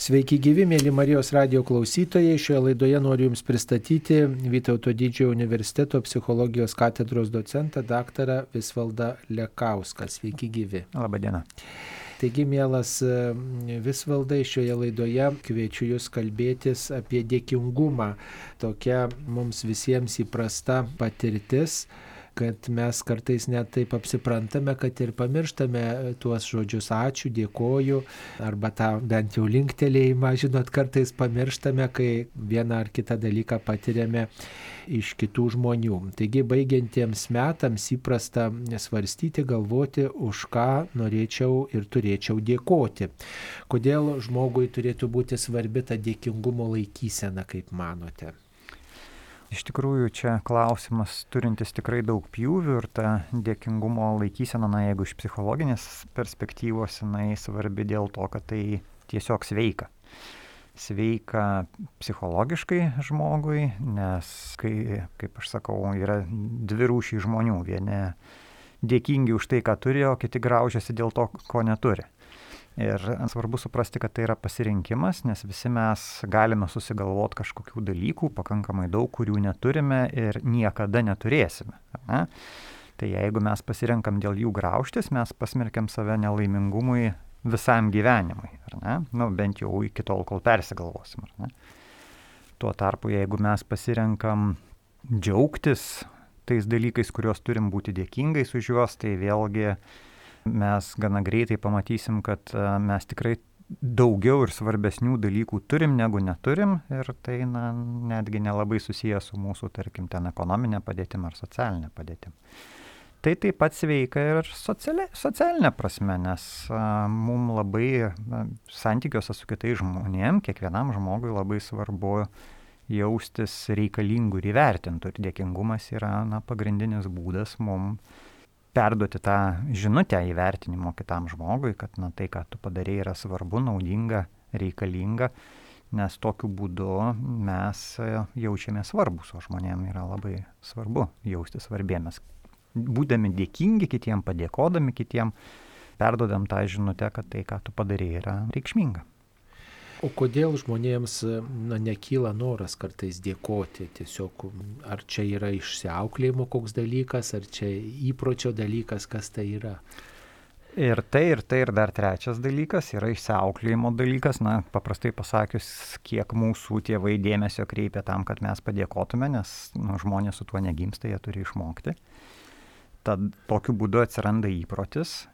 Sveiki gyvi, mėly Marijos radio klausytojai. Šioje laidoje noriu Jums pristatyti Vytauto didžiojo universiteto psichologijos katedros docentą daktarą Visvaldą Lekauską. Sveiki gyvi. Labadiena. Taigi, mielas Visvaldai, šioje laidoje kviečiu Jūs kalbėtis apie dėkingumą. Tokia mums visiems įprasta patirtis kad mes kartais net taip apsiprantame, kad ir pamirštame tuos žodžius ačiū, dėkoju, arba tą bent jau linktelėjimą, žinot, kartais pamirštame, kai vieną ar kitą dalyką patiriame iš kitų žmonių. Taigi baigiantiems metams įprasta svarstyti, galvoti, už ką norėčiau ir turėčiau dėkoti. Kodėl žmogui turėtų būti svarbi ta dėkingumo laikysena, kaip manote? Iš tikrųjų, čia klausimas turintis tikrai daug pjūvių ir ta dėkingumo laikysena, na jeigu iš psichologinės perspektyvos, jinai svarbi dėl to, kad tai tiesiog sveika. Sveika psichologiškai žmogui, nes, kai, kaip aš sakau, yra dvi rūšiai žmonių. Vieni dėkingi už tai, ką turi, o kiti graužiasi dėl to, ko neturi. Ir svarbu suprasti, kad tai yra pasirinkimas, nes visi mes galime susigalvoti kažkokių dalykų, pakankamai daug, kurių neturime ir niekada neturėsime. Ne? Tai jeigu mes pasirenkam dėl jų graužtis, mes pasmerkiam save nelaimingumui visam gyvenimui. Nu, bent jau iki tol, kol persigalvosim. Tuo tarpu, jeigu mes pasirenkam džiaugtis tais dalykais, kuriuos turim būti dėkingais už juos, tai vėlgi mes gana greitai pamatysim, kad e, mes tikrai daugiau ir svarbesnių dalykų turim negu neturim ir tai na, netgi nelabai susijęs su mūsų, tarkim, ten ekonominė padėtim ar socialinė padėtim. Tai taip pat sveika ir sociali, socialinė prasme, nes mums labai na, santykiuose su kitais žmonėm, kiekvienam žmogui labai svarbu jaustis reikalingų ir įvertintų. Ir dėkingumas yra na, pagrindinis būdas mums perduoti tą žinutę įvertinimo kitam žmogui, kad na, tai, ką tu padarėjai, yra svarbu, naudinga, reikalinga, nes tokiu būdu mes jaučiame svarbus, o žmonėm yra labai svarbu jausti svarbėmės. Būdami dėkingi kitiem, padėkodami kitiem, perdodam tą žinutę, kad tai, ką tu padarėjai, yra reikšminga. O kodėl žmonėms na, nekyla noras kartais dėkoti? Tiesiog ar čia yra išsiauklėjimo koks dalykas, ar čia įpročio dalykas, kas tai yra? Ir tai, ir tai, ir dar trečias dalykas yra išsiauklėjimo dalykas. Na, paprastai pasakius, kiek mūsų tėvai dėmesio kreipia tam, kad mes padėkotume, nes nu, žmonės su tuo negimsta, jie turi išmokti. Tad tokiu būdu atsiranda įprotis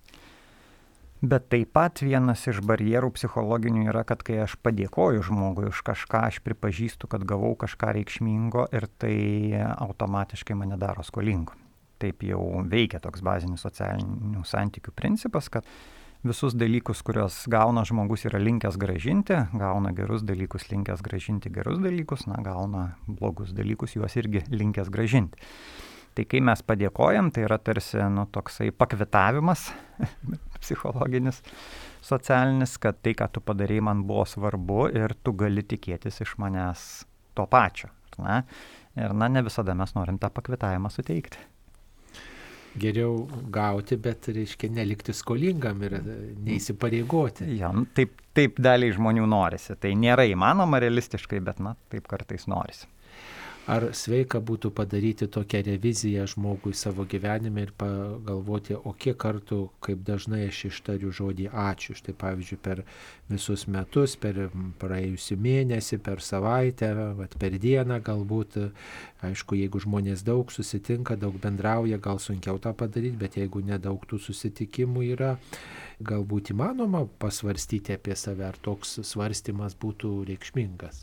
Bet taip pat vienas iš barjerų psichologinių yra, kad kai aš padėkoju žmogui už kažką, aš pripažįstu, kad gavau kažką reikšmingo ir tai automatiškai mane daro skolingu. Taip jau veikia toks bazinis socialinių santykių principas, kad visus dalykus, kuriuos gauna žmogus, yra linkęs gražinti, gauna gerus dalykus, linkęs gražinti gerus dalykus, na, gauna blogus dalykus, juos irgi linkęs gražinti. Tai kai mes padėkojam, tai yra tarsi nu, toksai pakvitavimas psichologinis, socialinis, kad tai, ką tu padarėjai, man buvo svarbu ir tu gali tikėtis iš manęs to pačio. Na? Ir na, ne visada mes norim tą pakvitavimą suteikti. Geriau gauti, bet reiškia nelikti skolingam ir neįsipareigoti. Ja, nu, taip, taip daliai žmonių norisi. Tai nėra įmanoma realistiškai, bet na, taip kartais norisi. Ar sveika būtų padaryti tokią reviziją žmogui savo gyvenime ir pagalvoti, o kiek kartų, kaip dažnai aš ištariu žodį ačiū. Štai pavyzdžiui, per visus metus, per praėjusią mėnesį, per savaitę, vat, per dieną galbūt. Aišku, jeigu žmonės daug susitinka, daug bendrauja, gal sunkiau tą padaryti, bet jeigu nedaug tų susitikimų yra, galbūt įmanoma pasvarstyti apie save, ar toks svarstymas būtų reikšmingas.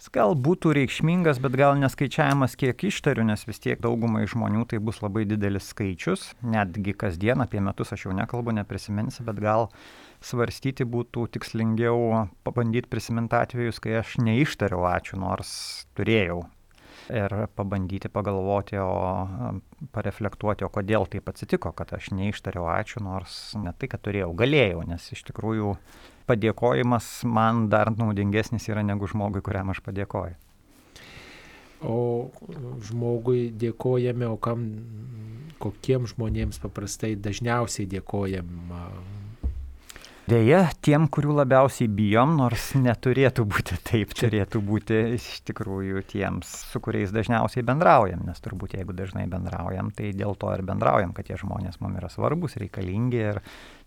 Jis gal būtų reikšmingas, bet gal neskaičiavimas kiek ištariu, nes vis tiek daugumai žmonių tai bus labai didelis skaičius. Netgi kasdien apie metus aš jau nekalbu, neprisiminsiu, bet gal svarstyti būtų tikslingiau pabandyti prisiminti atvejus, kai aš neištariau ačiū, nors turėjau. Ir pabandyti pagalvoti, o pareflektuoti, o kodėl taip atsitiko, kad aš neištariau ačiū, nors ne tai, kad turėjau, galėjau, nes iš tikrųjų padėkojimas man dar naudingesnis yra negu žmogui, kuriam aš padėkoju. O žmogui dėkojame, o kam, kokiem žmonėms paprastai dažniausiai dėkojam? Deja, tiem, kurių labiausiai bijom, nors neturėtų būti taip, turėtų būti iš tikrųjų tiems, su kuriais dažniausiai bendraujam, nes turbūt jeigu dažnai bendraujam, tai dėl to ir bendraujam, kad tie žmonės mums yra svarbus, reikalingi ir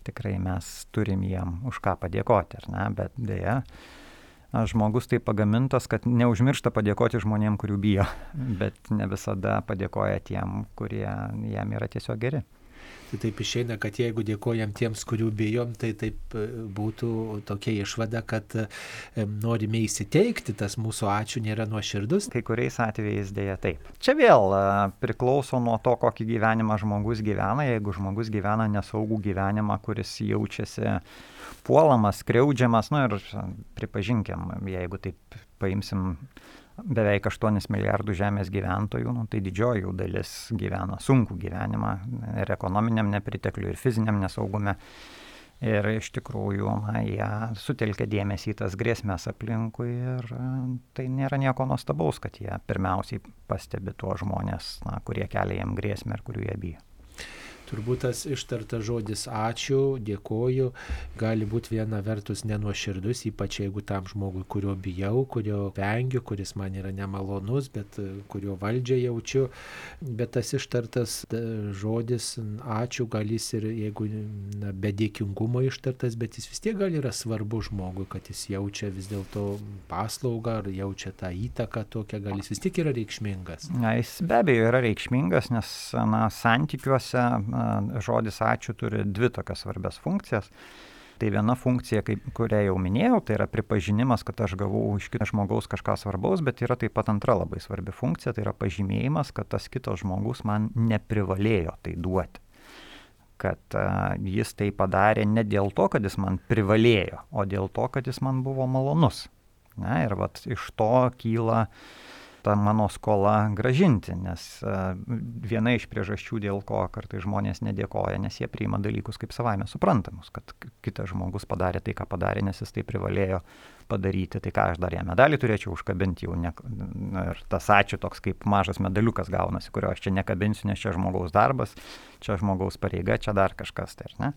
tikrai mes turim jiem už ką padėkoti, ar ne, bet deja, žmogus taip pagamintas, kad neužmiršta padėkoti žmonėm, kurių bijo, bet ne visada padėkoja tiem, kurie jam yra tiesiog geri. Tai taip išeina, kad jeigu dėkojam tiems, kurių bijom, tai taip e, būtų tokia išvada, kad e, norime įsiteikti, tas mūsų ačiū nėra nuoširdus. Kai kuriais atvejais dėja taip. Čia vėl e, priklauso nuo to, kokį gyvenimą žmogus gyvena. Jeigu žmogus gyvena nesaugų gyvenimą, kuris jaučiasi puolamas, kreudžiamas, nu ir pripažinkim, jeigu taip paimsim beveik 8 milijardų žemės gyventojų, nu, tai didžioji jų dalis gyvena sunkų gyvenimą ir ekonominiam nepritekliu, ir fiziniam nesaugume. Ir iš tikrųjų, na, jie sutelkia dėmesį į tas grėsmės aplinkui ir tai nėra nieko nuostabaus, kad jie pirmiausiai pastebi tuos žmonės, na, kurie kelia jiem grėsmę ir kurių jie bijo turbūt tas ištartas žodis ačiū, dėkoju, gali būti viena vertus nenuoširdus, ypač jeigu tam žmogui, kurio bijau, kurio vengiu, kuris man yra nemalonus, bet e, kurio valdžią jaučiu. Bet tas ištartas e, žodis ačiū gal jis ir, jeigu na, be dėkingumo ištartas, bet jis vis tiek gal yra svarbu žmogui, kad jis jaučia vis dėlto paslaugą ar jaučia tą įtaką tokią, gal jis vis tiek yra reikšmingas. Na, jis be abejo yra reikšmingas, nes na, santykiuose žodis ačiū turi dvi tokias svarbias funkcijas. Tai viena funkcija, kaip, kurią jau minėjau, tai yra pripažinimas, kad aš gavau iš kito žmogaus kažką svarbaus, bet yra taip pat antra labai svarbi funkcija, tai yra pažymėjimas, kad tas kitas žmogus man neprivalėjo tai duoti. Kad uh, jis tai padarė ne dėl to, kad jis man privalėjo, o dėl to, kad jis man buvo malonus. Na, ir vat, iš to kyla uh, tą mano skolą gražinti, nes e, viena iš priežasčių, dėl ko kartai žmonės nedėkoja, nes jie priima dalykus kaip savaime suprantamus, kad kitas žmogus padarė tai, ką padarė, nes jis tai privalėjo padaryti, tai ką aš dar ją medalį turėčiau užkabinti jau. Ne, ir tas ačiū toks kaip mažas medaliukas gaunasi, kurio aš čia nekabinsiu, nes čia žmogaus darbas, čia žmogaus pareiga, čia dar kažkas tai, ar ne?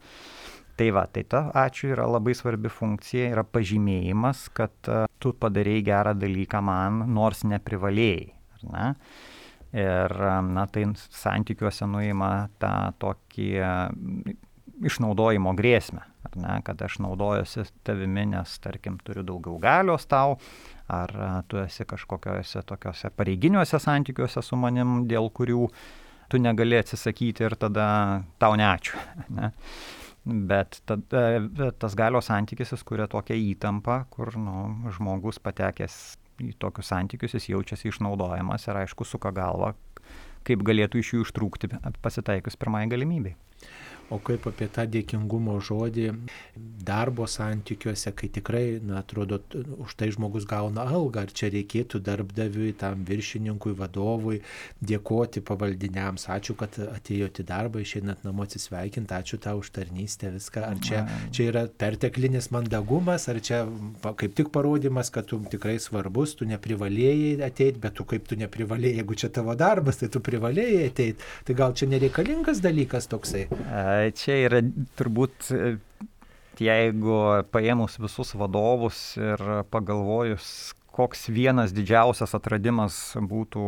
Tai va, tai ta ačiū yra labai svarbi funkcija, yra pažymėjimas, kad uh, tu padarėjai gerą dalyką man, nors neprivalėjai. Ne? Ir na, tai santykiuose nuima tą tokį išnaudojimo grėsmę, ne, kad aš naudojuosi tavimi, nes, tarkim, turiu daugiau galios tau, ar tu esi kažkokiuose tokiuose pareiginiuose santykiuose su manim, dėl kurių tu negali atsisakyti ir tada tau neačiū. Ne? Bet tada, e, tas galios santykis jis kuria tokią įtampą, kur nu, žmogus patekęs į tokius santykius jis jaučiasi išnaudojamas ir aišku suka galvą, kaip galėtų iš jų ištrūkti pasitaikius pirmai galimybei o kaip apie tą dėkingumo žodį darbo santykiuose, kai tikrai, na, atrodo, už tai žmogus gauna algą, ar čia reikėtų darbdaviui, tam viršininkui, vadovui dėkoti pavaldiniams, ačiū, kad atėjote į darbą, išeinat namo atsisveikinti, ačiū tau už tarnystę, viską, ar čia, čia yra perteklinis mandagumas, ar čia kaip tik parodimas, kad tu tikrai svarbus, tu neprivalėjai ateiti, bet tu kaip tu neprivalėjai, jeigu čia tavo darbas, tai tu privalėjai ateiti, tai gal čia nereikalingas dalykas toksai? Čia yra turbūt, jeigu paėmus visus vadovus ir pagalvojus, koks vienas didžiausias atradimas būtų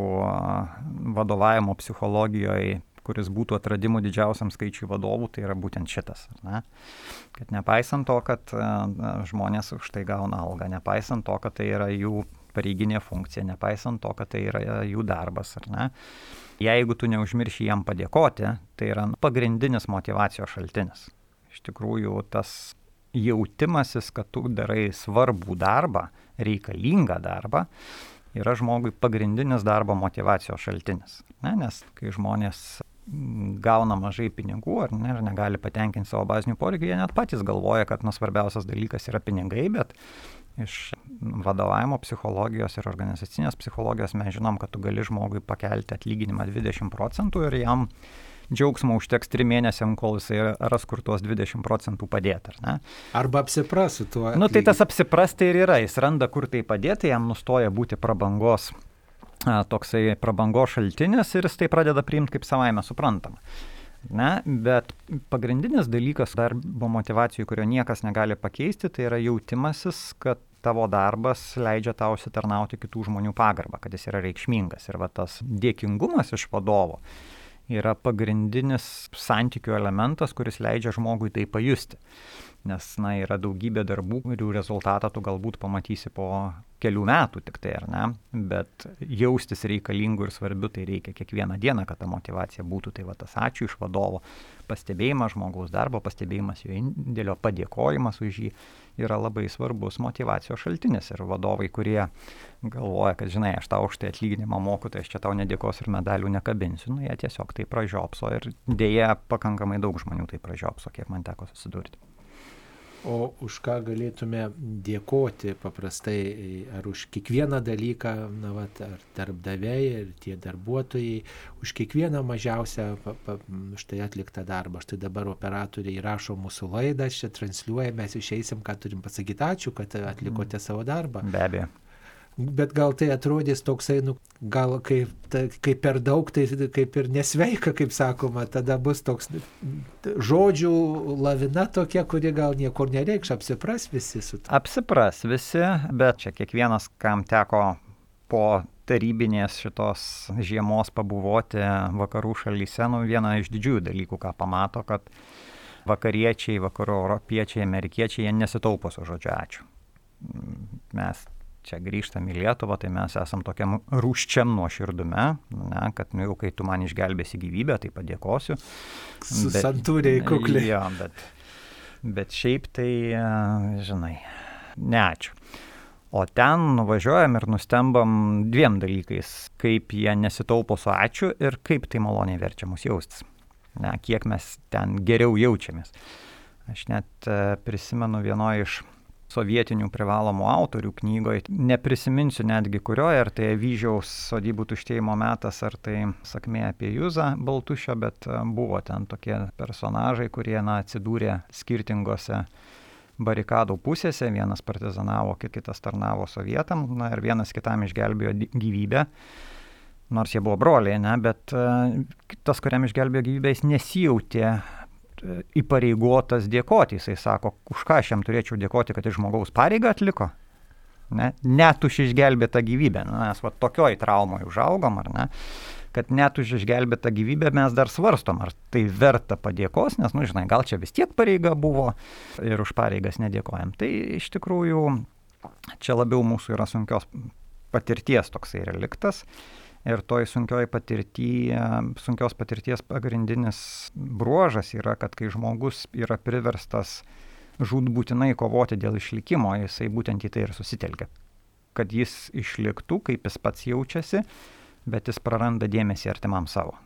vadovavimo psichologijoje, kuris būtų atradimų didžiausiam skaičiui vadovų, tai yra būtent šitas. Ne? Kad nepaisant to, kad žmonės už tai gauna algą, nepaisant to, kad tai yra jų pareiginė funkcija, nepaisant to, kad tai yra jų darbas, ar ne, Jeigu tu neužmirši jam padėkoti, tai yra pagrindinis motivacijos šaltinis. Iš tikrųjų, tas jautimasis, kad tu darai svarbų darbą, reikalingą darbą, yra žmogui pagrindinis darbo motivacijos šaltinis. Ne? Nes kai žmonės gauna mažai pinigų ar ne, ir negali patenkinti savo bazinių poreikių, jie net patys galvoja, kad nu, svarbiausias dalykas yra pinigai, bet iš vadovavimo psichologijos ir organizacinės psichologijos mes žinom, kad tu gali žmogui pakelti atlyginimą 20 procentų ir jam džiaugsmo užteks trim mėnesiam, kol jisai ras kur tuos 20 procentų padėti, ar ne? Arba apsiprasų tuo. Nu, tai tas apsiprasti ir yra, jis randa, kur tai padėti, jam nustoja būti prabangos, toksai prabangos šaltinis ir jis tai pradeda priimti kaip savaime suprantama. Ne, bet pagrindinis dalykas darbo motivacijų, kurio niekas negali pakeisti, tai yra jautimasis, kad tavo darbas leidžia tau sitarnauti kitų žmonių pagarbą, kad jis yra reikšmingas. Ir va tas dėkingumas iš vadovo yra pagrindinis santykių elementas, kuris leidžia žmogui tai pajusti nes na yra daugybė darbų kurių rezultatą tu galbūt pamatysi po kelių metų tik tai, ar ne, bet jaustis reikalingu ir svarbiu tai reikia kiekvieną dieną, kad ta motivacija būtų. Tai va tas ačiū iš vadovo, pastebėjimas žmogaus darbo, pastebėjimas jo indėlio, padėkojimas už jį yra labai svarbus motivacijos šaltinis. Ir vadovai, kurie galvoja, kad žinai, aš tau už tai atlyginimą moku, tai aš čia tau nedėkos ir medalių nekabinsiu, nu jie tiesiog tai pražiopso ir dėja pakankamai daug žmonių tai pražiopso, kiek man teko susidurti. O už ką galėtume dėkoti paprastai, ar už kiekvieną dalyką, na, vat, ar darbdaviai, ir tie darbuotojai, už kiekvieną mažiausią pa, pa, štai atliktą darbą. Štai dabar operatoriai rašo mūsų laidą, čia transliuoja, mes išeisim, ką turim pasakyti, ačiū, kad atlikote savo darbą. Be abejo bet gal tai atrodys toksai, nu, gal kaip, ta, kaip per daug, tai kaip ir nesveika, kaip sakoma, tada bus toks žodžių lavina tokia, kuri gal niekur nereikš, apsipras visi su to. Apsipras visi, bet čia kiekvienas, kam teko po tarybinės šitos žiemos pabuvoti vakarų šalyse, nu, viena iš didžiųjų dalykų, ką pamato, kad vakariečiai, vakarų europiečiai, amerikiečiai, jie nesitaupo su žodžiu ačiū. Mes čia grįžtam į Lietuvą, tai mes esam tokiam rūščiam nuoširdume, ne, kad nu, jau kai tu man išgelbėsi gyvybę, tai padėkosiu. Santūriai kukliai. Jo, bet, bet šiaip tai, žinai, ne ačiū. O ten nuvažiuojam ir nustembam dviem dalykais, kaip jie nesitaupo su ačiū ir kaip tai maloniai verčia mus jaustis. Ne, kiek mes ten geriau jaučiamės. Aš net prisimenu vienoje iš sovietinių privalomų autorių knygoje. Neprisiminsiu netgi kurioje, ar tai Vyžiaus sodybų tuštėjimo metas, ar tai sakmė apie Jūzą Baltušio, bet e, buvo ten tokie personažai, kurie na, atsidūrė skirtingose barikadų pusėse, vienas partizanavo, kitas tarnavo sovietam, na ir vienas kitam išgelbėjo gyvybę. Nors jie buvo broliai, ne, bet uh, tas, kuriam išgelbėjo gyvybę, jis nesijautė įpareigotas dėkoti. Jisai sako, už ką aš jam turėčiau dėkoti, kad iš žmogaus pareigą atliko. Ne? Net už išgelbėtą gyvybę. Nu, mes va tokioj traumoje užaugom, ar ne? Kad net už išgelbėtą gyvybę mes dar svarstom, ar tai verta padėkos, nes, nu, žinai, gal čia vis tiek pareiga buvo ir už pareigas nedėkojam. Tai iš tikrųjų čia labiau mūsų yra sunkios patirties toksai reliktas. Ir toj sunkioj patirty, sunkios patirties pagrindinis bruožas yra, kad kai žmogus yra priverstas žūtbūtinai kovoti dėl išlikimo, jisai būtent į tai ir susitelkia. Kad jis išliktų, kaip jis pats jaučiasi, bet jis praranda dėmesį artimam savo.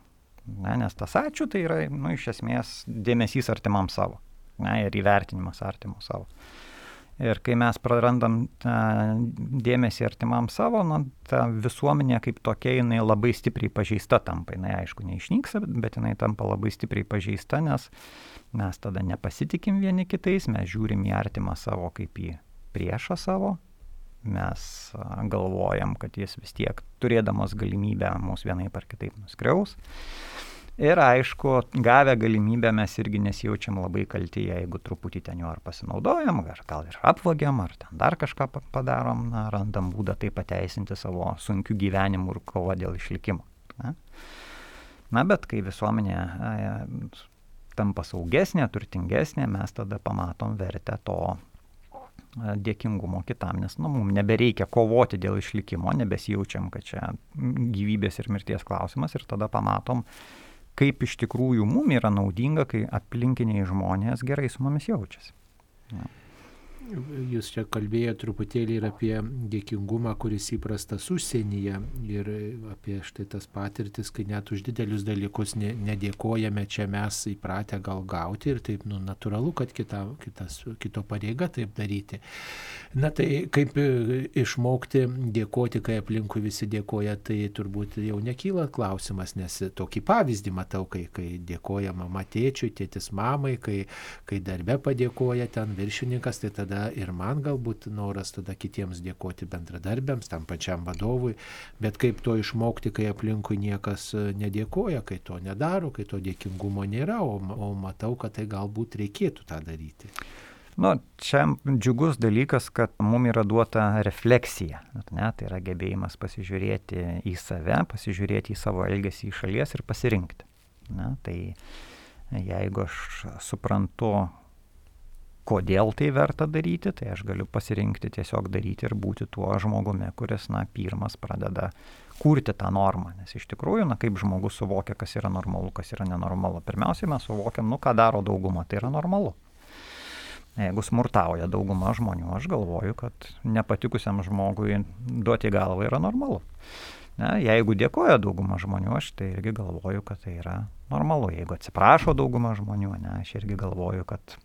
Ne, nes tas ačiū tai yra, nu, iš esmės, dėmesys artimam savo. Ne, ir įvertinimas artimo savo. Ir kai mes prarandam dėmesį artimam savo, nu, ta visuomenė kaip tokia, jinai labai stipriai pažeista tampa. Jinai aišku neišnyksta, bet jinai tampa labai stipriai pažeista, nes mes tada nepasitikim vieni kitais, mes žiūrim į artimą savo kaip į priešą savo, mes galvojam, kad jis vis tiek turėdamas galimybę mūsų vienai par kitaip nuskriaus. Ir aišku, gavę galimybę mes irgi nesijaučiam labai kalti, jeigu truputį ten jo ar pasinaudojam, ar gal ir apvagiam, ar ten dar kažką padarom, na, randam būdą tai pateisinti savo sunkių gyvenimų ir kovo dėl išlikimo. Na, na bet kai visuomenė e, tampa saugesnė, turtingesnė, mes tada pamatom vertę to dėkingumo kitam, nes nu, mums nebereikia kovoti dėl išlikimo, nebesijaučiam, kad čia gyvybės ir mirties klausimas ir tada pamatom, kaip iš tikrųjų mum yra naudinga, kai aplinkiniai žmonės gerai su mumis jaučiasi. Ja. Jūs čia kalbėjote truputėlį ir apie dėkingumą, kuris įprastas užsienyje ir apie štai tas patirtis, kai net už didelius dalykus ne, nedėkojame, čia mes įpratę gal gauti ir taip, nu, natūralu, kad kita, kitas, kito pareiga taip daryti. Na tai kaip išmokti dėkoti, kai aplinkui visi dėkoja, tai turbūt jau nekyla klausimas, nes tokį pavyzdį matau, kai, kai dėkoja mama tėčiui, tėtis mamai, kai, kai darbe padėkoja ten viršininkas, tai tada tada ir man galbūt noras tada kitiems dėkoti bendradarbiams, tam pačiam vadovui, bet kaip to išmokti, kai aplinkui niekas e, nedėkoja, kai to nedaro, kai to dėkingumo nėra, o, o matau, kad tai galbūt reikėtų tą daryti. Nu, čia džiugus dalykas, kad mums yra duota refleksija. Ne, tai yra gebėjimas pasižiūrėti į save, pasižiūrėti į savo elgesį iš šalies ir pasirinkti. Ne, tai jeigu aš suprantu, kodėl tai verta daryti, tai aš galiu pasirinkti tiesiog daryti ir būti tuo žmogumi, kuris, na, pirmas pradeda kurti tą normą. Nes iš tikrųjų, na, kaip žmogus suvokia, kas yra normalu, kas yra nenormalu. Pirmiausiai mes suvokiam, nu, ką daro dauguma, tai yra normalu. Jeigu smurtauja dauguma žmonių, aš galvoju, kad nepatikusiam žmogui duoti galvą yra normalu. Ne, jeigu dėkoja dauguma žmonių, aš tai irgi galvoju, kad tai yra normalu. Jeigu atsiprašo dauguma žmonių, ne, aš irgi galvoju, kad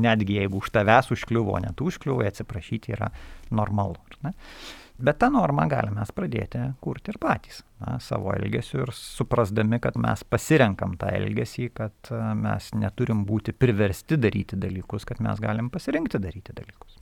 netgi jeigu už tavęs užkliuvo, net užkliuvo, atsiprašyti yra normalu. Bet tą normą galime mes pradėti kurti ir patys na, savo elgesiu ir suprasdami, kad mes pasirenkam tą elgesį, kad mes neturim būti priversti daryti dalykus, kad mes galim pasirinkti daryti dalykus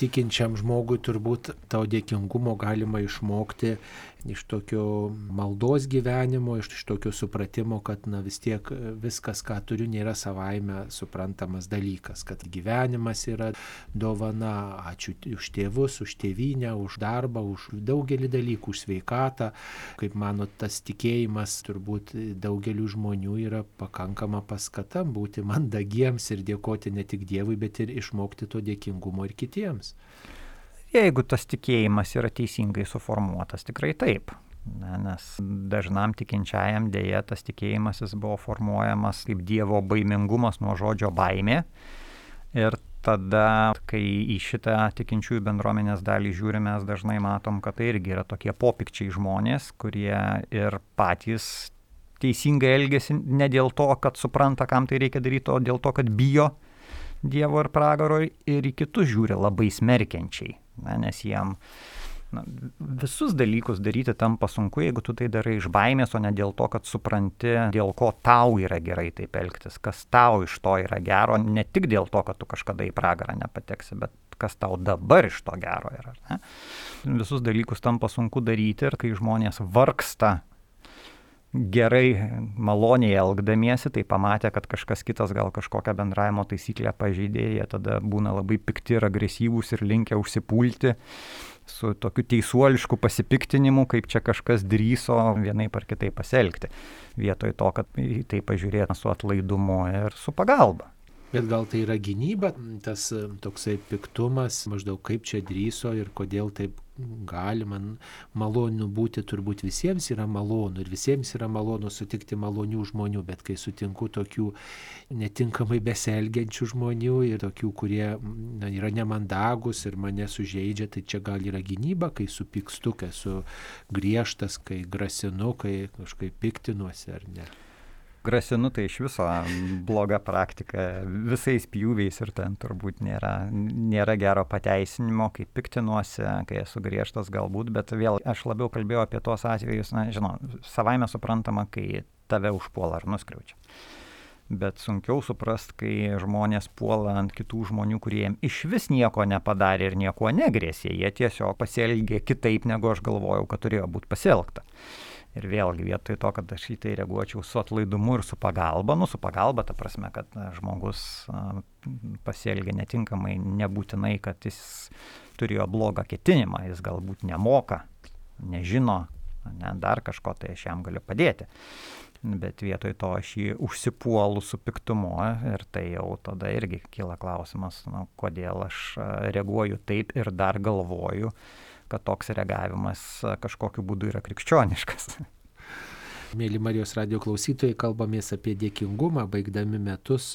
tikinčiam žmogui turbūt to dėkingumo galima išmokti iš tokio maldos gyvenimo, iš, iš tokio supratimo, kad na, vis tiek viskas, ką turiu, nėra savaime suprantamas dalykas, kad gyvenimas yra dovana, ačiū už tėvus, už tėvynę, už darbą, už daugelį dalykų, už sveikatą. Kaip mano, tas tikėjimas turbūt daugeliu žmonių yra pakankama paskata būti mandagiems ir dėkoti ne tik Dievui, bet ir išmokti to dėkingumo ir kitiems. Jeigu tas tikėjimas yra teisingai suformuotas, tikrai taip. Na, nes dažnam tikinčiajam dėja tas tikėjimas jis buvo formuojamas kaip Dievo baimingumas nuo žodžio baimė. Ir tada, kai į šitą tikinčiųjų bendruomenės dalį žiūrime, mes dažnai matom, kad tai irgi yra tokie popikčiai žmonės, kurie ir patys teisingai elgesi ne dėl to, kad supranta, kam tai reikia daryti, o dėl to, kad bijo Dievo ir pragaro ir į kitus žiūri labai smerkiančiai na, nes jiem na, visus dalykus daryti tampa sunku, jeigu tu tai darai iš baimės, o ne dėl to, kad supranti, dėl ko tau yra gerai taip elgtis, kas tau iš to yra gero, ne tik dėl to, kad tu kažkada į pragarą nepateksi, bet kas tau dabar iš to gero yra. Ne? Visus dalykus tampa sunku daryti ir kai žmonės vargsta gerai, maloniai elgdamiesi, tai pamatė, kad kažkas kitas gal kažkokią bendravimo taisyklę pažeidė, jie tada būna labai pikti ir agresyvūs ir linkę užsipulti su tokiu teisuolišku pasipiktinimu, kaip čia kažkas drįso vienai par kitai pasielgti, vietoj to, kad tai pažiūrėtų su atlaidumu ir su pagalba. Bet gal tai yra gynyba, tas toksai piktumas, maždaug kaip čia drįso ir kodėl taip galima malonu būti turbūt visiems yra malonu ir visiems yra malonu sutikti malonių žmonių, bet kai sutinku tokių netinkamai beselgiančių žmonių ir tokių, kurie na, yra nemandagus ir mane sužeidžia, tai čia gal yra gynyba, kai supykstu, kai esu griežtas, kai grasinu, kai kažkaip piktinuosi ar ne grasinu tai iš viso bloga praktika visais pjūviais ir ten turbūt nėra, nėra gero pateisinimo, kai piktinuosi, kai esu griežtas galbūt, bet vėl aš labiau kalbėjau apie tuos atvejus, na, žinau, savaime suprantama, kai tave užpuola ar nuskriaučia. Bet sunkiau suprast, kai žmonės puola ant kitų žmonių, kurie jiem iš vis nieko nepadarė ir nieko negrėsė. Jie tiesiog pasielgė kitaip, negu aš galvojau, kad turėjo būti pasielgta. Ir vėlgi vietoj to, kad aš į tai reaguočiau su atlaidumu ir su pagalba, nu su pagalba, ta prasme, kad na, žmogus a, pasielgia netinkamai, nebūtinai, kad jis turėjo blogą ketinimą, jis galbūt nemoka, nežino, ne, dar kažko, tai aš jam galiu padėti. Bet vietoj to aš jį užsipuolu su piktumu ir tai jau tada irgi kyla klausimas, nu, kodėl aš reaguoju taip ir dar galvoju, kad toks reagavimas kažkokiu būdu yra krikščioniškas. Mėly Marijos radio klausytojai, kalbamės apie dėkingumą, baigdami metus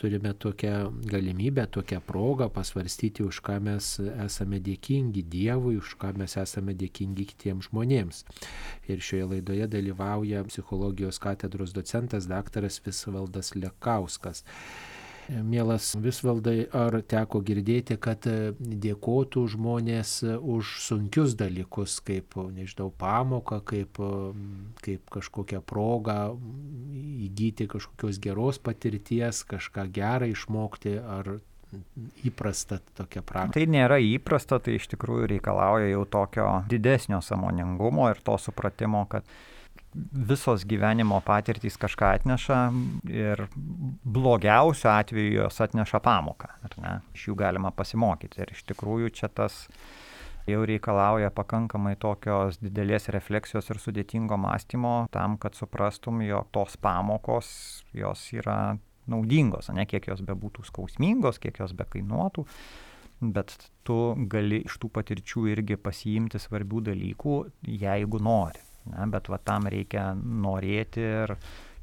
turime tokią galimybę, tokią progą pasvarstyti, už ką mes esame dėkingi Dievui, už ką mes esame dėkingi kitiems žmonėms. Ir šioje laidoje dalyvauja psichologijos katedros docentas daktaras Visvaldas Lekauskas. Mielas Visvaldai, ar teko girdėti, kad e, dėkotų žmonės e, už sunkius dalykus, kaip, nežinau, pamoką, kaip, e, kaip kažkokią progą įgyti kažkokios geros patirties, kažką gerą išmokti, ar įprasta tokia praktika? Tai nėra įprasta, tai iš tikrųjų reikalauja jau tokio didesnio samoningumo ir to supratimo, kad visos gyvenimo patirtys kažką atneša ir blogiausiu atveju jos atneša pamoką, ar ne? Iš jų galima pasimokyti. Ir iš tikrųjų čia tas jau reikalauja pakankamai tokios didelės refleksijos ir sudėtingo mąstymo tam, kad suprastum, jog tos pamokos jos yra naudingos, ne kiek jos bebūtų skausmingos, kiek jos bekainuotų, bet tu gali iš tų patirčių irgi pasiimti svarbių dalykų, jeigu nori. Ne, bet va tam reikia norėti ir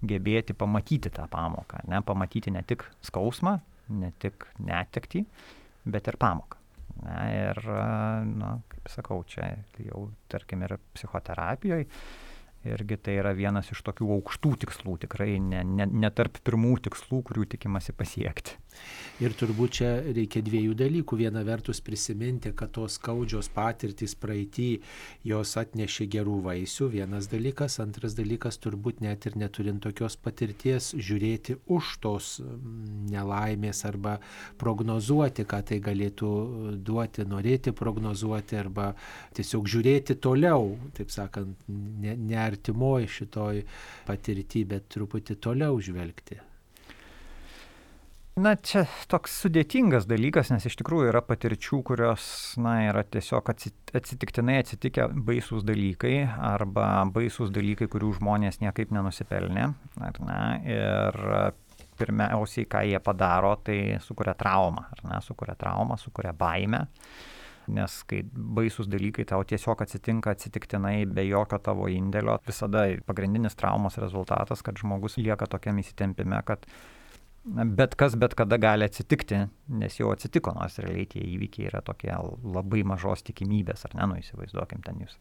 gebėti pamatyti tą pamoką, ne, pamatyti ne tik skausmą, ne tik netekti, bet ir pamoką. Ne, ir, na, kaip sakau, čia jau, tarkim, ir psichoterapijoje irgi tai yra vienas iš tokių aukštų tikslų, tikrai ne, ne, ne tarp pirmų tikslų, kurių tikimasi pasiekti. Ir turbūt čia reikia dviejų dalykų. Viena vertus prisiminti, kad tos skaudžios patirtys praeitį jos atnešė gerų vaisių, vienas dalykas. Antras dalykas, turbūt net ir neturint tokios patirties, žiūrėti už tos mm, nelaimės arba prognozuoti, ką tai galėtų duoti, norėti prognozuoti arba tiesiog žiūrėti toliau, taip sakant, ne, ne šitoj patirtį, bet truputį toliau žvelgti. Na, čia toks sudėtingas dalykas, nes iš tikrųjų yra patirčių, kurios, na, yra tiesiog atsitiktinai atsitikę baisūs dalykai arba baisūs dalykai, kurių žmonės niekaip nenusipelnė. Ar ne? Ir pirmiausiai, ką jie padaro, tai sukuria traumą, ar ne, sukuria traumą, sukuria baimę. Nes kai baisus dalykai tau tiesiog atsitinka atsitiktinai be jokio tavo indėlio, visada pagrindinis traumos rezultatas, kad žmogus lieka tokiam įsitempime, kad bet kas bet kada gali atsitikti, nes jau atsitiko, nors realiai tie įvykiai yra tokie labai mažos tikimybės, ar ne, nu įsivaizduokim, ten jūs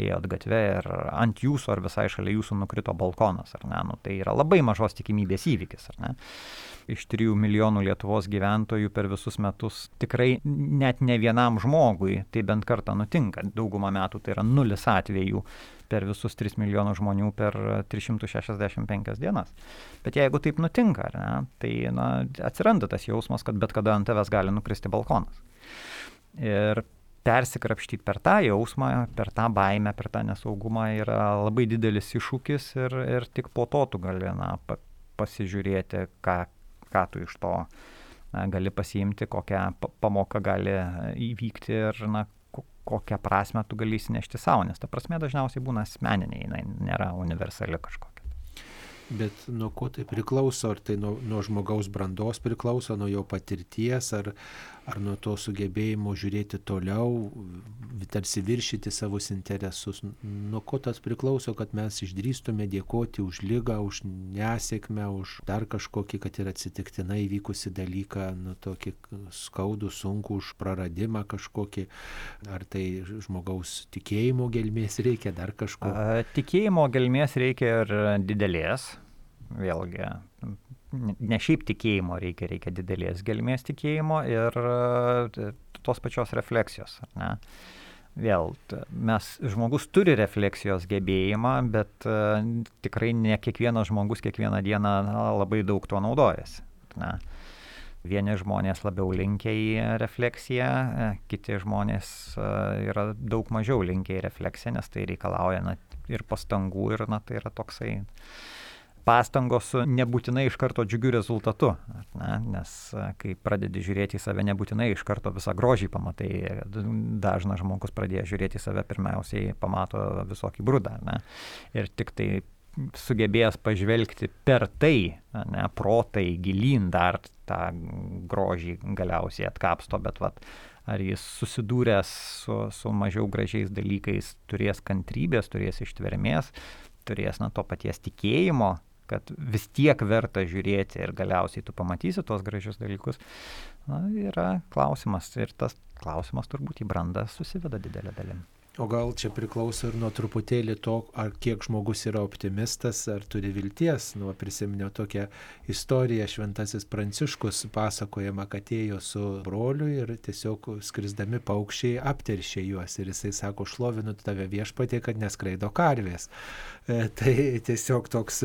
ėjot gatvė ir ant jūsų ar visai šalia jūsų nukrito balkonas, ar ne, nu tai yra labai mažos tikimybės įvykis, ar ne. Iš 3 milijonų Lietuvos gyventojų per visus metus tikrai net ne vienam žmogui tai bent kartą nutinka. Daugumą metų tai yra nulis atvejų per visus 3 milijonus žmonių per 365 dienas. Bet jeigu taip nutinka, ne, tai na, atsiranda tas jausmas, kad bet kada ant tavęs gali nukristi balkonas. Ir persikrapštyti per tą jausmą, per tą baimę, per tą nesaugumą yra labai didelis iššūkis ir, ir tik po to tu gali na, pa, pasižiūrėti, ką, ką tu iš to na, gali pasiimti, kokią pamoką gali įvykti ir na, kokią prasme tu gali įsinešti savo, nes ta prasme dažniausiai būna asmeninė, jinai nėra universali kažkokia. Bet nuo ko tai priklauso? Ar tai nuo, nuo žmogaus brandos priklauso, nuo jo patirties, ar, ar nuo to sugebėjimo žiūrėti toliau, tarsi viršyti savus interesus? Nuo ko tas priklauso, kad mes išdrįstume dėkoti už lygą, už nesėkmę, už dar kažkokį, kad ir atsitiktinai įvykusi dalyką, nu tokį skaudų, sunkų, už praradimą kažkokį, ar tai žmogaus tikėjimo gelmės reikia, dar kažko? Tikėjimo gelmės reikia ir didelės vėlgi ne šiaip tikėjimo reikia, reikia didelės gelmės tikėjimo ir e, tos pačios refleksijos. Ne? Vėl, mes, žmogus turi refleksijos gebėjimą, bet uh, tikrai ne kiekvienas žmogus kiekvieną dieną na, labai daug tuo naudojasi. Ne? Vieni žmonės labiau linkia į refleksiją, e, kiti žmonės uh, yra daug mažiau linkia į refleksiją, nes tai reikalauja na, ir pastangų ir na, tai yra toksai uh, pastangos nebūtinai iš karto džiugiu rezultatu, ne? nes kai pradedi žiūrėti į save, nebūtinai iš karto visą grožį pamatai. Dažnas žmogus pradėjo žiūrėti į save, pirmiausiai pamato visokį brudą. Ne? Ir tik tai sugebėjęs pažvelgti per tai, ne, protai gilyn dar tą grožį galiausiai atkapsto, bet vat, ar jis susidūręs su, su mažiau gražiais dalykais turės kantrybės, turės ištvermės, turės na to paties tikėjimo, kad vis tiek verta žiūrėti ir galiausiai tu pamatysi tuos gražius dalykus, na, yra klausimas ir tas klausimas turbūt į brandą susiveda didelė dalim. O gal čia priklauso ir nuo truputėlį to, ar kiek žmogus yra optimistas, ar turi vilties. Nu, prisiminiau tokią istoriją, šventasis Pranciškus pasakojama, kad ėjo su broliu ir tiesiog skrisdami paukščiai apteršė juos. Ir jisai sako, šlovinu tave viešpatė, kad neskraido karvės. E, tai tiesiog toks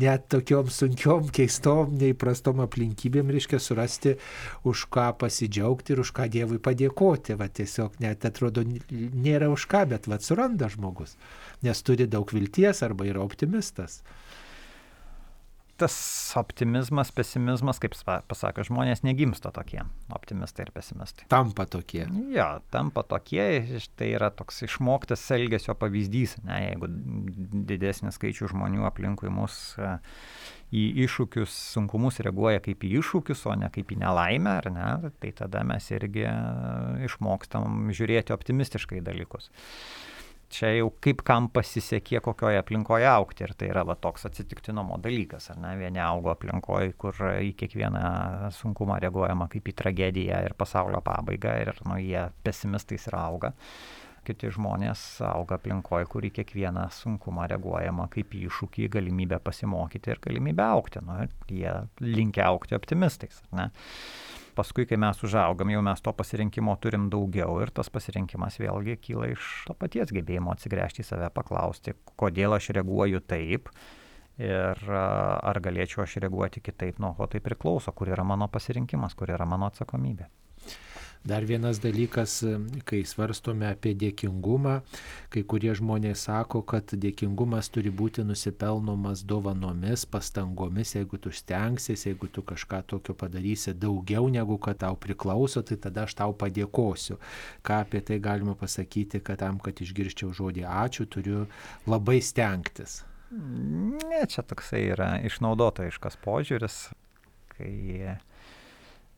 net tokiom sunkiom, keistom, neįprastom aplinkybėm reiškia surasti, už ką pasidžiaugti ir už ką Dievui padėkoti. Va tiesiog net atrodo nėra už ką ką, bet vad suranda žmogus, nes turi daug vilties arba yra optimistas. Tas optimizmas, pesimizmas, kaip pasako, žmonės negimsta tokie, optimistai ir pesimistai. Tampa tokie. Jo, tampa tokie, tai yra toks išmoktas elgesio pavyzdys, ne, jeigu didesnis skaičių žmonių aplinkui mus e, į iššūkius, sunkumus reaguoja kaip į iššūkius, o ne kaip į nelaimę, ar ne, tai tada mes irgi išmokstam žiūrėti optimistiškai dalykus čia jau kaip kam pasisekė, kokioje aplinkoje aukti. Ir tai yra va, toks atsitiktinumo dalykas. Ne? Vieni augo aplinkoje, kur į kiekvieną sunkumą reaguojama kaip į tragediją ir pasaulio pabaigą ir nu, jie pesimistais ir auga. Kiti žmonės auga aplinkoje, kur į kiekvieną sunkumą reaguojama kaip iššūkį, galimybę pasimokyti ir galimybę aukti. Nu, jie linkia aukti optimistais. Ne? paskui, kai mes užaugam, jau mes to pasirinkimo turim daugiau ir tas pasirinkimas vėlgi kyla iš to paties gebėjimo atsigręžti į save, paklausti, kodėl aš reaguoju taip ir ar galėčiau aš reaguoti kitaip, nuo ko tai priklauso, kur yra mano pasirinkimas, kur yra mano atsakomybė. Dar vienas dalykas, kai svarstome apie dėkingumą, kai kurie žmonės sako, kad dėkingumas turi būti nusipelnomas dovanomis, pastangomis, jeigu tu stengsies, jeigu tu kažką tokio padarysi daugiau negu kad tau priklauso, tai tada aš tau padėkosiu. Ką apie tai galima pasakyti, kad tam, kad išgirščiau žodį ačiū, turiu labai stengtis. Ne, čia toksai yra išnaudotojiškas požiūris, kai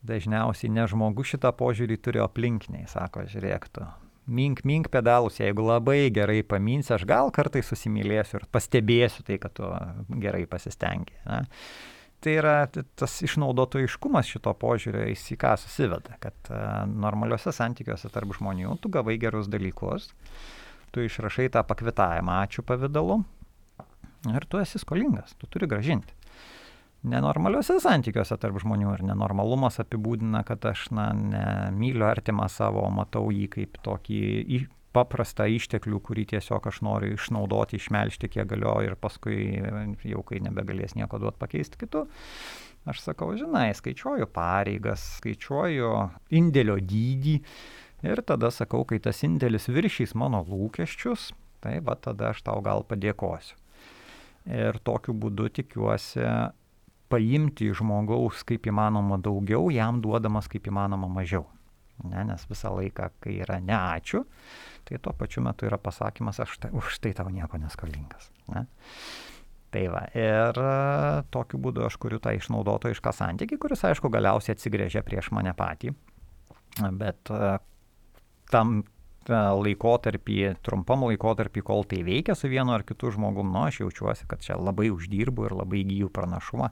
dažniausiai ne žmogus šitą požiūrį turi aplinkiniai, sako, žiūrėk tu. Mink, mink pedalus, jeigu labai gerai paminsi, aš gal kartai susimylėsiu ir pastebėsiu tai, kad tu gerai pasistengi. Ne? Tai yra tas išnaudotojiškumas šito požiūrio, jis į ką susiveda, kad uh, normaliuose santykiuose tarp žmonių tu gavai gerus dalykus, tu išrašai tą pakvitavimą ačiū pavydalu ir tu esi skolingas, tu turi gražinti nenormaliuose santykiuose tarp žmonių ir nenormalumas apibūdina, kad aš na, nemyliu artimą savo, matau jį kaip tokį paprastą išteklių, kurį tiesiog aš noriu išnaudoti, išmelžti kiek galiu ir paskui jau kai nebegalės nieko duoti pakeisti kitų. Aš sakau, žinai, skaičiuoju pareigas, skaičiuoju indėlio dydį ir tada sakau, kai tas indėlis viršys mano lūkesčius, tai va tada aš tau gal padėkosiu. Ir tokiu būdu tikiuosi paimti iš žmogaus kaip įmanoma daugiau, jam duodamas kaip įmanoma mažiau. Ne, nes visą laiką, kai yra neačiū, tai tuo pačiu metu yra pasakymas, aš tai, už tai tau nieko neskolingas. Ne? Tai va, ir e, tokiu būdu aš kuriu tą išnaudotojišką santykį, kuris, aišku, galiausiai atsigrėžia prieš mane patį, bet e, tam laikotarpį, trumpam laikotarpį, kol tai veikia su vienu ar kitu žmogum, nu, aš jaučiuosi, kad čia labai uždirbu ir labai įgyju pranašumą.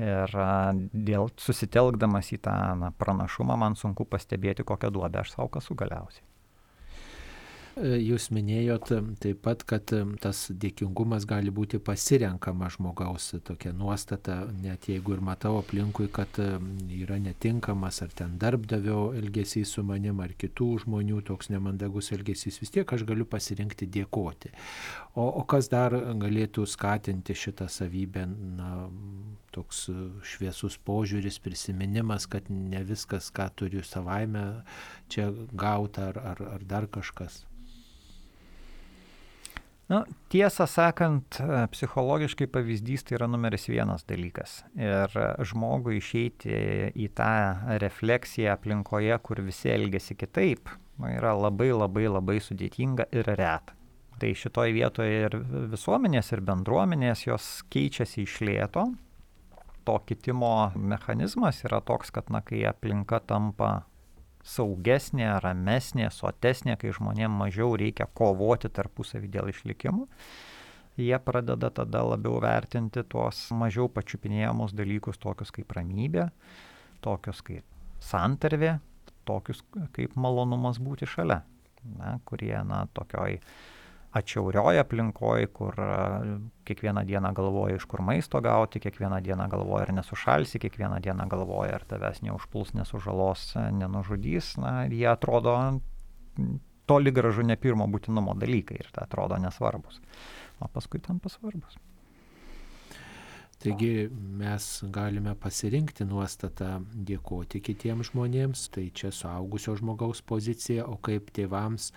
Ir dėl susitelkdamas į tą na, pranašumą man sunku pastebėti, kokią duobę aš savo kasu galiausiai. E, jūs minėjot e, taip pat, kad e, tas dėkingumas gali būti pasirenkama žmogaus tokia nuostata, net jeigu ir matau aplinkui, kad yra netinkamas ar ten darbdavio elgesys su manim, ar kitų žmonių toks nemandagus elgesys, vis tiek aš galiu pasirinkti dėkoti. O, o kas dar galėtų skatinti šitą savybę, na, toks šviesus požiūris, prisiminimas, kad ne viskas, ką turiu savaime, čia gauta ar, ar, ar dar kažkas. Nu, tiesą sakant, psichologiškai pavyzdys tai yra numeris vienas dalykas. Ir žmogui išeiti į tą refleksiją aplinkoje, kur visi elgesi kitaip, nu, yra labai labai labai sudėtinga ir reta. Tai šitoje vietoje ir visuomenės, ir bendruomenės jos keičiasi iš lėto. To kitimo mechanizmas yra toks, kad, na, kai aplinka tampa saugesnė, ramesnė, sotesnė, kai žmonėms mažiau reikia kovoti tarpusavį dėl išlikimų, jie pradeda tada labiau vertinti tuos mažiau pačiupinėjamus dalykus, tokius kaip ramybė, tokius kaip santarvė, tokius kaip malonumas būti šalia. na, kurie, na, tokioj atšiaurioj aplinkoj, kur kiekvieną dieną galvoja, iš kur maisto gauti, kiekvieną dieną galvoja, ar nesušalsi, kiekvieną dieną galvoja, ar tavęs neužpuls, nesužalos, nenužudys, na, jie atrodo toli gražu ne pirmo būtinumo dalykai ir tai atrodo nesvarbus, o paskui tampa svarbus. Taigi mes galime pasirinkti nuostatą dėkoti kitiems žmonėms, tai čia suaugusio žmogaus pozicija, o kaip tėvams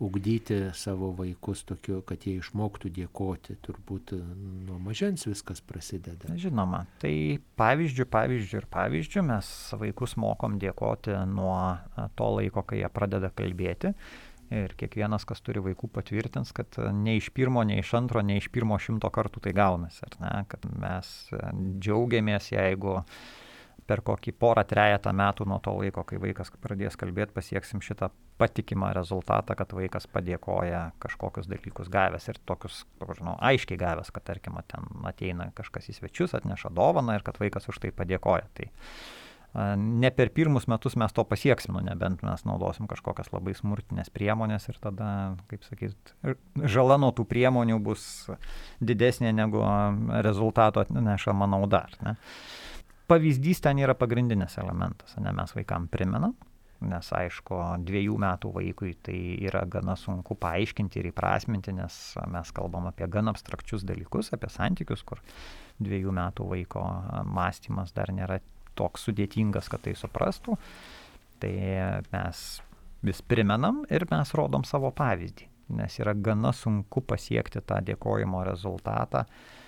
ugdyti savo vaikus tokiu, kad jie išmoktų dėkoti, turbūt nuo mažens viskas prasideda. Žinoma, tai pavyzdžių, pavyzdžių ir pavyzdžių mes vaikus mokom dėkoti nuo to laiko, kai jie pradeda kalbėti Ir kiekvienas, kas turi vaikų, patvirtins, kad e, ne iš pirmo, ne iš antro, ne iš pirmo šimto kartų tai gaunasi. Ar ne? Kad mes e, džiaugiamės, jeigu per kokį porą, trejatą metų nuo to laiko, kai vaikas pradės kalbėti, pasieksim šitą patikimą rezultatą, kad vaikas padėkoja kažkokius dalykus gavęs ir tokius, žinau, aiškiai gavęs, kad tarkim, ten ateina kažkas į svečius, atneša dovaną ir kad vaikas už tai padėkoja. Tai ne per pirmus metus mes to pasieksim, nu, nebent mes naudosim kažkokias labai smurtinės priemonės ir tada, kaip sakyt, žala nuo tų priemonių bus didesnė negu rezultato atnešama nauda. Ne? Pavyzdys ten yra pagrindinis elementas, ne mes vaikam primenam, nes aišku, dviejų metų vaikui tai yra gana sunku paaiškinti ir įprasminti, nes mes kalbam apie gan abstrakčius dalykus, apie santykius, kur dviejų metų vaiko mąstymas dar nėra toks sudėtingas, kad tai suprastų, tai mes vis primenam ir mes rodom savo pavyzdį, nes yra gana sunku pasiekti tą dėkojimo rezultatą,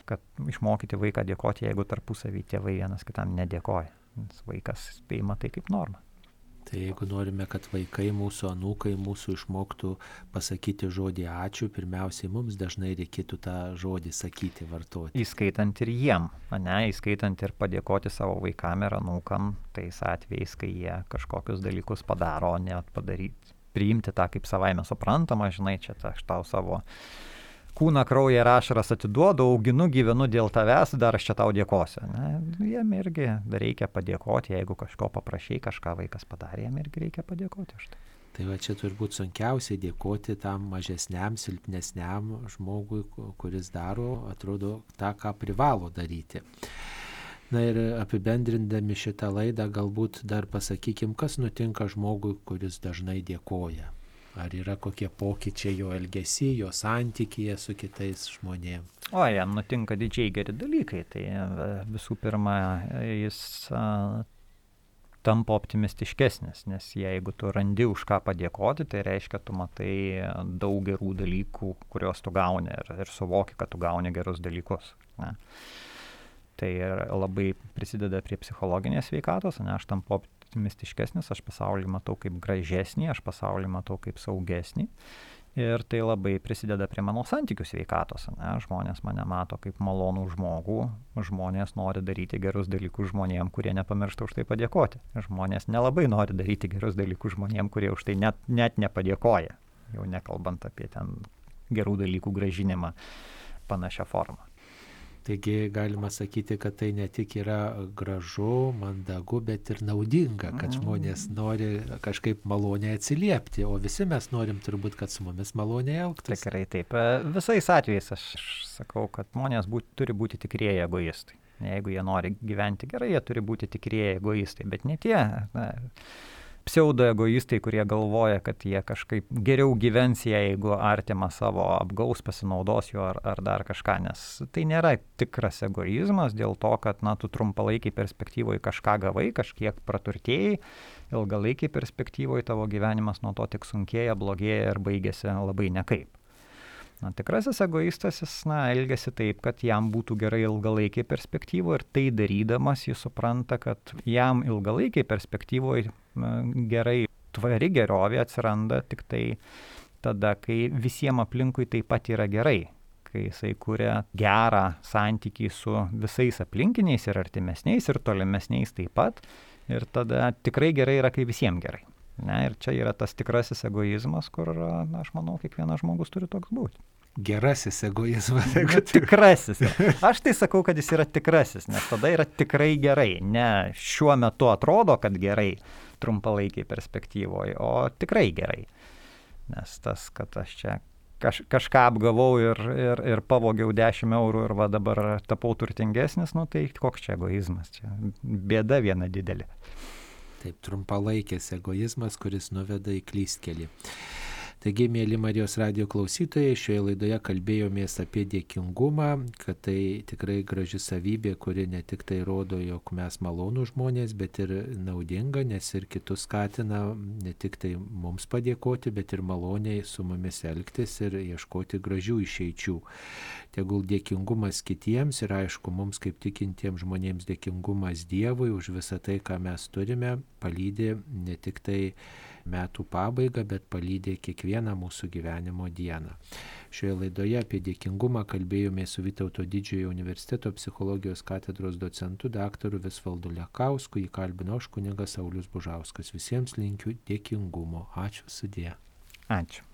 kad išmokyti vaiką dėkoti, jeigu tarpusavį tėvai vienas kitam nedėkoja. Nes vaikas tai matai kaip norma. Tai jeigu norime, kad vaikai, mūsų anūkai, mūsų išmoktų pasakyti žodį ačiū, pirmiausiai mums dažnai reikėtų tą žodį sakyti, vartoti. Įskaitant ir jiem, ne, įskaitant ir padėkoti savo vaikam ir anūkam, tais atvejais, kai jie kažkokius dalykus padaro, net padaryti, priimti tą kaip savaime suprantama, žinai, čia aš tau savo kūną, kraują ir ašaras atiduodu, auginu, gyvenu dėl tavęs, dar aš čia tau dėkosiu. Ne? Jiem irgi reikia padėkoti, jeigu kažko paprašai, kažką vaikas padarė, jiem irgi reikia padėkoti už tai. Tai va čia turbūt sunkiausiai dėkoti tam mažesniam, silpnesniam žmogui, kuris daro, atrodo, tą, ką privalo daryti. Na ir apibendrindami šitą laidą galbūt dar pasakykim, kas nutinka žmogui, kuris dažnai dėkoja. Ar yra kokie pokyčiai jo elgesy, jo santykėje su kitais žmonėmis? O jam nutinka didžiai geri dalykai. Tai e, visų pirma, jis a, tampa optimistiškesnis, nes jeigu tu randi už ką padėkoti, tai reiškia, tu matai daug gerų dalykų, kuriuos tu gauni ir, ir suvoki, kad tu gauni gerus dalykus. Ne? Tai labai prisideda prie psichologinės veikatos, ne aš tampu optimistiškesnis, aš pasaulį matau kaip gražesnį, aš pasaulį matau kaip saugesnį. Ir tai labai prisideda prie mano santykių sveikatos. Ne? Žmonės mane mato kaip malonų žmogų, žmonės nori daryti gerus dalykus žmonėm, kurie nepamiršta už tai padėkoti. Žmonės nelabai nori daryti gerus dalykus žmonėm, kurie už tai net, net nepadėkoja, jau nekalbant apie ten gerų dalykų gražinimą panašią formą. Taigi galima sakyti, kad tai ne tik yra gražu, mandagu, bet ir naudinga, kad mm. žmonės nori kažkaip maloniai atsiliepti, o visi mes norim turbūt, kad su mumis maloniai elgtųsi. Tikrai taip. E, visais atvejais aš sakau, kad žmonės būt, turi būti tikrieji egoistai. Jeigu jie nori gyventi gerai, jie turi būti tikrieji egoistai, bet ne tie. Na, pseudoegoistai, kurie galvoja, kad jie kažkaip geriau gyvens, jeigu artimą savo apgaus, pasinaudos juo ar, ar dar kažką, nes tai nėra tikras egoizmas dėl to, kad, na, tu trumpalaikiai perspektyvoje kažką gavai, kažkiek praturtėjai, ilgalaikiai perspektyvoje tavo gyvenimas nuo to tik sunkėja, blogėja ir baigėsi labai nekaip. Na, tikrasis egoistas, jis, na, elgesi taip, kad jam būtų gerai ilgalaikiai perspektyvoje ir tai darydamas jis supranta, kad jam ilgalaikiai perspektyvoje gerai tvari gerovė atsiranda tik tai tada, kai visiems aplinkui taip pat yra gerai, kai jisai kuria gerą santykį su visais aplinkiniais ir artimesniais ir tolimesniais taip pat. Ir tada tikrai gerai yra, kai visiems gerai. Ne, ir čia yra tas tikrasis egoizmas, kur, na, aš manau, kiekvienas žmogus turi toks būti. Gerasis egoizmas. Nu, tikrasis. Aš tai sakau, kad jis yra tikrasis, nes tada yra tikrai gerai. Ne šiuo metu atrodo, kad gerai trumpalaikiai perspektyvoje, o tikrai gerai. nes tas, kad aš čia kaž, kažką apgavau ir, ir, ir pavogiau 10 eurų ir va dabar tapau turtingesnis, nu tai koks čia egoizmas, čia bėda viena didelė. Taip, trumpalaikis egoizmas, kuris nuveda į klystkelį. Taigi, mėly Marijos radio klausytojai, šioje laidoje kalbėjomės apie dėkingumą, kad tai tikrai graži savybė, kuri ne tik tai rodo, jog mes malonų žmonės, bet ir naudinga, nes ir kitus skatina ne tik tai mums padėkoti, bet ir maloniai su mumis elgtis ir ieškoti gražių išeičių. Tegul dėkingumas kitiems ir aišku, mums kaip tikintiems žmonėms dėkingumas Dievui už visą tai, ką mes turime, palydė ne tik tai metų pabaigą, bet palydė kiekvieną mūsų gyvenimo dieną. Šioje laidoje apie dėkingumą kalbėjome su Vytauto didžiojo universiteto psichologijos katedros docentu daktaru Visvaldu Lekausku, jį kalbino aš kunigas Saulis Bužauskas. Visiems linkiu dėkingumo. Ačiū sudė. Ačiū.